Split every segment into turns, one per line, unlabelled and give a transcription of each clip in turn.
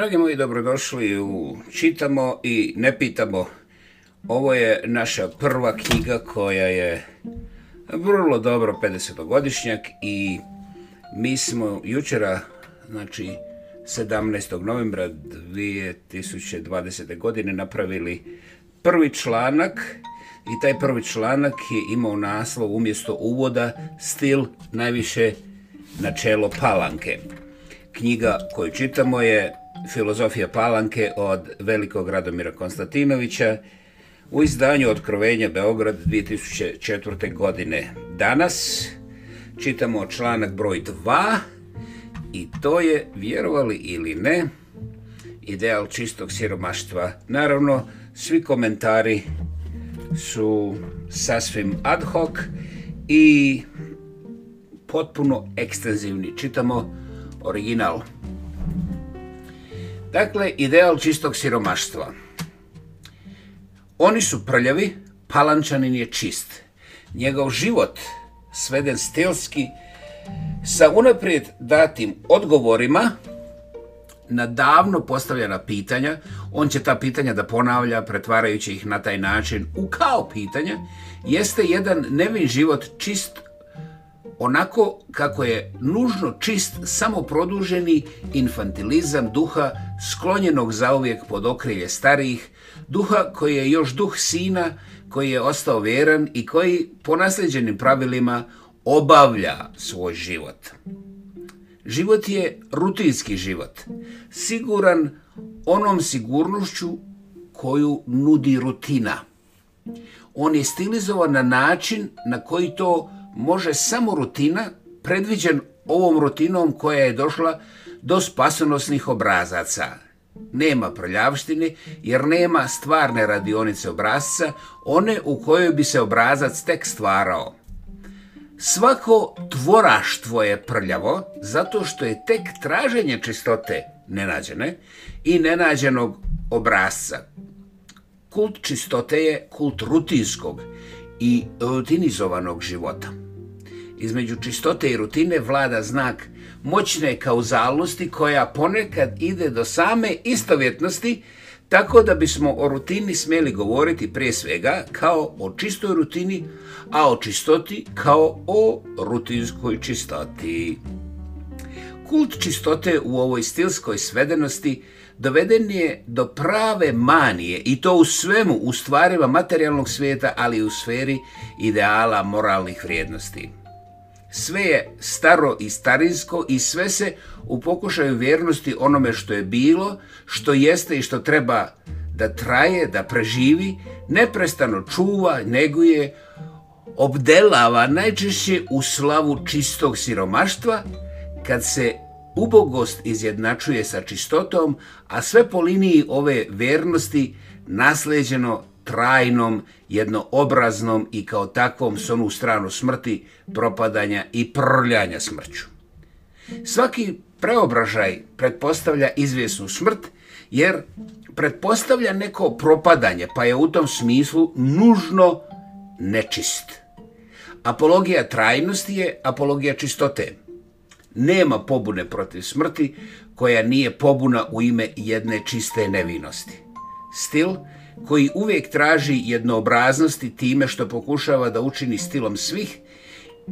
Dragi moji, dobrodošli u Čitamo i ne pitamo. Ovo je naša prva knjiga koja je vrlo dobro 50-godišnjak i mi smo jučera, znači 17. novembra 2020. godine napravili prvi članak i taj prvi članak je imao naslov umjesto uvoda stil najviše načelo palanke. Knjiga koju čitamo je Filozofija Palanke od velikog Radomira Konstantinovića u izdanju Otkrovenja Beograd 2004. godine. Danas čitamo članak broj 2 i to je, vjerovali ili ne, ideal čistog siromaštva. Naravno, svi komentari su sasvim ad hoc i potpuno ekstenzivni. Čitamo original. Dakle, ideal čistog siromaštva. Oni su prljavi, palančanin je čist. Njegov život sveden stilski sa unaprijed datim odgovorima na davno postavljena pitanja, on će ta pitanja da ponavlja, pretvarajući ih na taj način u kao pitanja, jeste jedan nevin život čist onako kako je nužno čist samoproduženi infantilizam duha sklonjenog zauvijek pod okrilje starijih, duha koji je još duh sina koji je ostao vjeran i koji po nasljeđenim pravilima obavlja svoj život. Život je rutinski život, siguran onom sigurnošću koju nudi rutina. On je stilizovan na način na koji to može samo rutina predviđen ovom rutinom koja je došla do spasonosnih obrazaca. Nema prljavštine jer nema stvarne radionice obrazca, one u kojoj bi se obrazac tek stvarao. Svako tvoraštvo je prljavo zato što je tek traženje čistote nenađene i nenađenog obrazca. Kult čistote je kult rutinskog i rutinizovanog života. Između čistote i rutine vlada znak moćne kauzalnosti koja ponekad ide do same istovjetnosti, tako da bismo o rutini smjeli govoriti prije svega kao o čistoj rutini, a o čistoti kao o rutinskoj čistoti. Kult čistote u ovoj stilskoj svedenosti doveden je do prave manije i to u svemu, u stvarima materijalnog svijeta, ali i u sferi ideala moralnih vrijednosti. Sve je staro i starinsko i sve se u pokušaju vjernosti onome što je bilo, što jeste i što treba da traje, da preživi, neprestano čuva, neguje, obdelava najčešće u slavu čistog siromaštva, kad se ubogost izjednačuje sa čistotom, a sve po liniji ove vernosti nasleđeno trajnom, jednoobraznom i kao takvom s onu stranu smrti, propadanja i prljanja smrću. Svaki preobražaj pretpostavlja izvjesnu smrt jer pretpostavlja neko propadanje pa je u tom smislu nužno nečist. Apologija trajnosti je apologija čistote. Nema pobune protiv smrti koja nije pobuna u ime jedne čiste nevinosti. Stil koji uvijek traži jednoobraznosti time što pokušava da učini stilom svih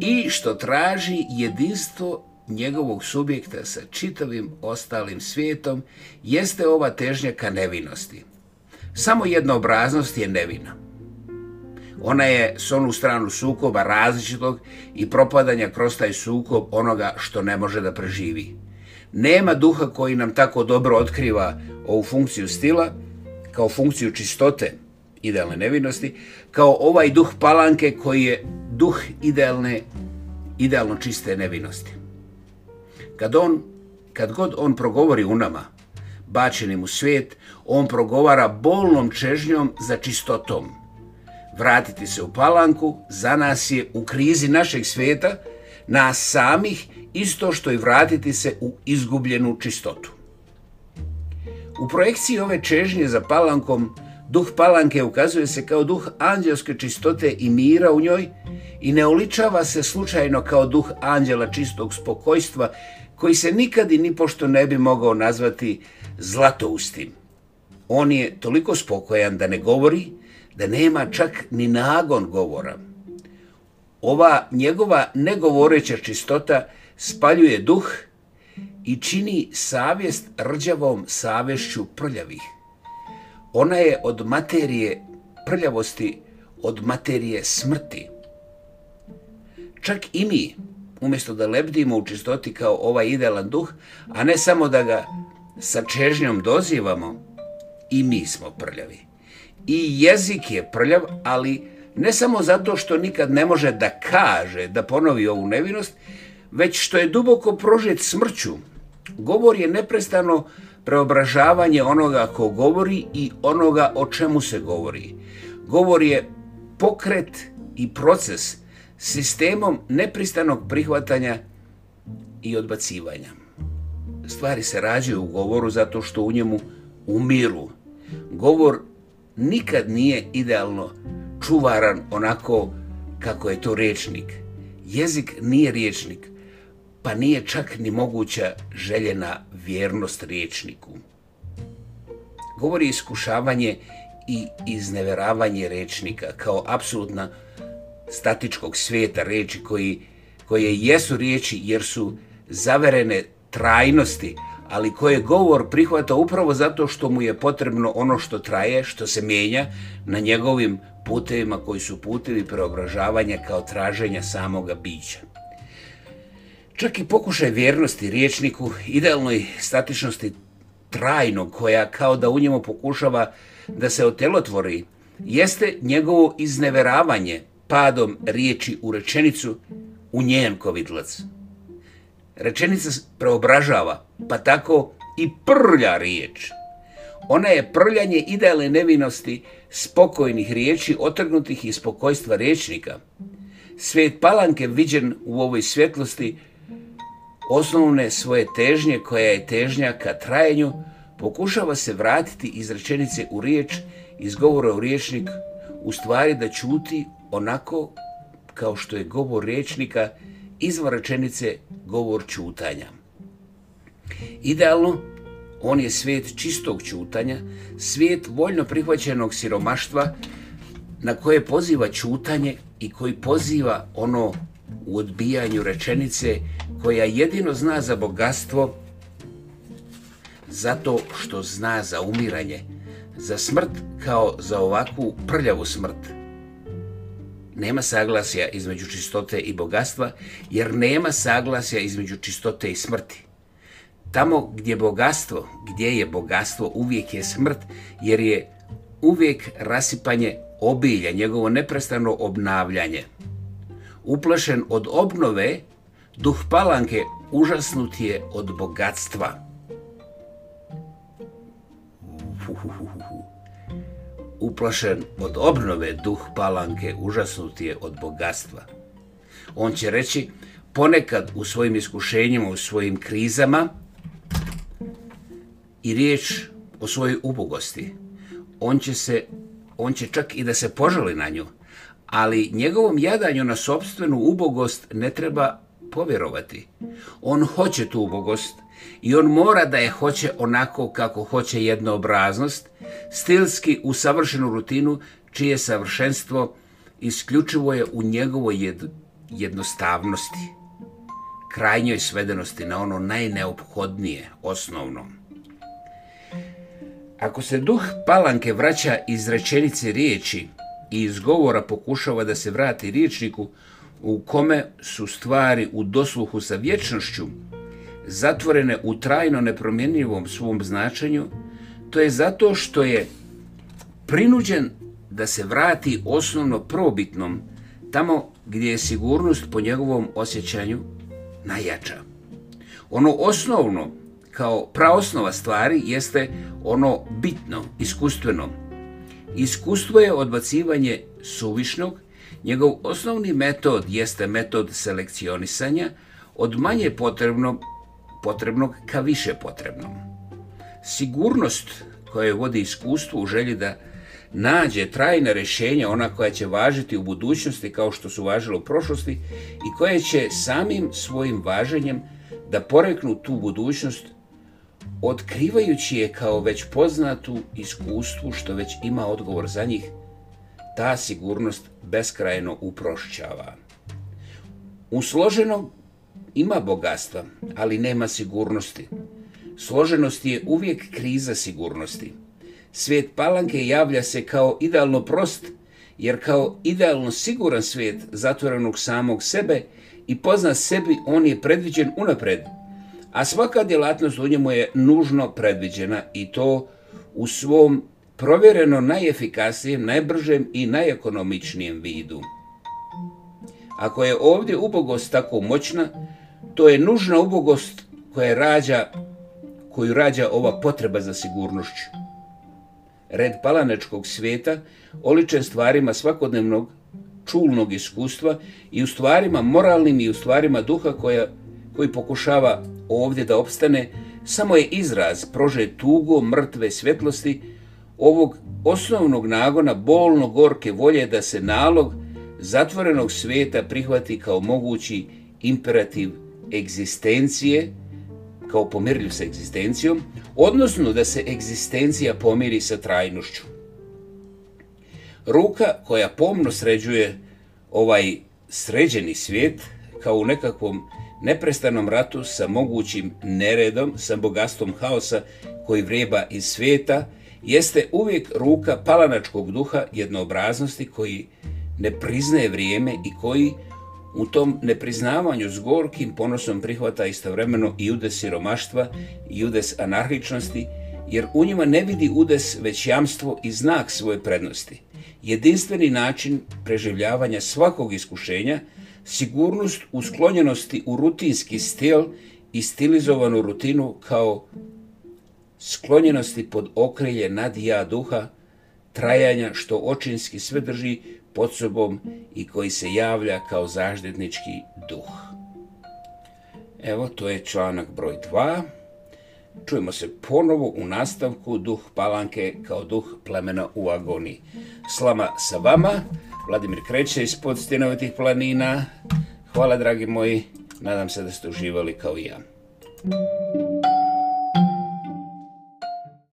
i što traži jedinstvo njegovog subjekta sa čitavim ostalim svijetom jeste ova težnja nevinosti. Samo jednoobraznost je nevina. Ona je s onu stranu sukoba različitog i propadanja kroz taj sukob onoga što ne može da preživi. Nema duha koji nam tako dobro otkriva ovu funkciju stila, kao funkciju čistote, idealne nevinosti, kao ovaj duh palanke koji je duh idealne, idealno čiste nevinosti. Kad, on, kad god on progovori u nama, bačenim u svijet, on progovara bolnom čežnjom za čistotom, vratiti se u palanku, za nas je u krizi našeg svijeta, nas samih, isto što i vratiti se u izgubljenu čistotu. U projekciji ove čežnje za palankom, duh palanke ukazuje se kao duh anđelske čistote i mira u njoj i ne oličava se slučajno kao duh anđela čistog spokojstva koji se nikad i nipošto ne bi mogao nazvati zlatoustim. On je toliko spokojan da ne govori, da nema čak ni nagon govora. Ova njegova negovoreća čistota spaljuje duh i čini savjest rđavom savješću prljavih. Ona je od materije prljavosti, od materije smrti. Čak i mi, umjesto da lebdimo u čistoti kao ovaj idealan duh, a ne samo da ga sa čežnjom dozivamo, i mi smo prljavi i jezik je prljav, ali ne samo zato što nikad ne može da kaže, da ponovi ovu nevinost, već što je duboko prožet smrću. Govor je neprestano preobražavanje onoga ko govori i onoga o čemu se govori. Govor je pokret i proces sistemom nepristanog prihvatanja i odbacivanja. Stvari se rađaju u govoru zato što u njemu umiru. Govor nikad nije idealno čuvaran onako kako je to rječnik. Jezik nije rječnik, pa nije čak ni moguća željena vjernost rječniku. Govori iskušavanje i izneveravanje rečnika kao apsolutna statičkog svijeta riječi koji, koje jesu riječi jer su zaverene trajnosti, ali koje govor prihvata upravo zato što mu je potrebno ono što traje, što se mijenja na njegovim putevima koji su putevi preobražavanja kao traženja samoga bića. Čak i pokušaj vjernosti riječniku, idealnoj statičnosti trajnog koja kao da u njemu pokušava da se otelotvori, jeste njegovo izneveravanje padom riječi u rečenicu u njen kovidlac. Rečenica preobražava, pa tako i prlja riječ. Ona je prljanje idealne nevinosti spokojnih riječi, otrgnutih iz spokojstva riječnika. Svet Palanke viđen u ovoj svjetlosti osnovne svoje težnje, koja je težnja ka trajenju, pokušava se vratiti iz rečenice u riječ, izgovora u riječnik, u stvari da čuti onako kao što je govor riječnika izvor rečenice govor čutanja. Idealno, on je svijet čistog čutanja, svijet voljno prihvaćenog siromaštva na koje poziva čutanje i koji poziva ono u odbijanju rečenice koja jedino zna za bogatstvo zato što zna za umiranje, za smrt kao za ovakvu prljavu smrt nema saglasja između čistote i bogatstva, jer nema saglasja između čistote i smrti. Tamo gdje bogatstvo, gdje je bogatstvo, uvijek je smrt, jer je uvijek rasipanje obilja, njegovo neprestano obnavljanje. Uplašen od obnove, duh palanke užasnut je od bogatstva. Uplašen od obnove duh palanke užasnut je od bogatstva. On će reći ponekad u svojim iskušenjima, u svojim krizama i riječ o svojoj ubogosti. On će, se, on će čak i da se požali na nju, ali njegovom jadanju na sobstvenu ubogost ne treba povjerovati. On hoće tu ubogost, i on mora da je hoće onako kako hoće jednoobraznost, stilski u savršenu rutinu čije savršenstvo isključivo je u njegovoj jednostavnosti, krajnjoj svedenosti na ono najneophodnije, osnovno. Ako se duh palanke vraća iz rečenice riječi i iz govora pokušava da se vrati riječniku u kome su stvari u dosluhu sa vječnošću, zatvorene u trajno nepromjenjivom svom značenju, to je zato što je prinuđen da se vrati osnovno probitnom tamo gdje je sigurnost po njegovom osjećanju najjača. Ono osnovno kao praosnova stvari jeste ono bitno, iskustveno. Iskustvo je odbacivanje suvišnog, njegov osnovni metod jeste metod selekcionisanja, od manje potrebnog potrebnog ka više potrebnom. Sigurnost koja vodi iskustvo u želji da nađe trajna rješenja, ona koja će važiti u budućnosti kao što su važile u prošlosti i koja će samim svojim važenjem da poreknu tu budućnost otkrivajući je kao već poznatu iskustvu što već ima odgovor za njih, ta sigurnost beskrajno uprošćava. U složenom ima bogatstva, ali nema sigurnosti. Složenost je uvijek kriza sigurnosti. Svijet palanke javlja se kao idealno prost, jer kao idealno siguran svijet zatvorenog samog sebe i pozna sebi on je predviđen unapred, a svaka djelatnost u njemu je nužno predviđena i to u svom provjereno najefikasnijem, najbržem i najekonomičnijem vidu. Ako je ovdje ubogost tako moćna, to je nužna ubogost koja rađa, koju rađa ova potreba za sigurnošću. Red palanečkog svijeta oličen stvarima svakodnevnog čulnog iskustva i u stvarima moralnim i u stvarima duha koja, koji pokušava ovdje da opstane, samo je izraz prože tugo mrtve svjetlosti ovog osnovnog nagona bolno gorke volje da se nalog zatvorenog svijeta prihvati kao mogući imperativ egzistencije kao pomirljiv sa egzistencijom, odnosno da se egzistencija pomiri sa trajnošću. Ruka koja pomno sređuje ovaj sređeni svijet kao u nekakvom neprestanom ratu sa mogućim neredom, sa bogatstvom haosa koji vreba iz svijeta, jeste uvijek ruka palanačkog duha jednoobraznosti koji ne priznaje vrijeme i koji u tom nepriznavanju s gorkim ponosom prihvata istovremeno i udes siromaštva i udes anarhičnosti, jer u njima ne vidi udes već jamstvo i znak svoje prednosti. Jedinstveni način preživljavanja svakog iskušenja, sigurnost u sklonjenosti u rutinski stil i stilizovanu rutinu kao sklonjenosti pod okrilje nad ja duha, trajanja što očinski sve drži pod sobom i koji se javlja kao zaštitnički duh. Evo, to je članak broj 2. Čujemo se ponovo u nastavku Duh Palanke kao duh plemena u agoni. Slama sa vama, Vladimir Kreće iz Stinovitih planina. Hvala dragi moji, nadam se da ste uživali kao i ja.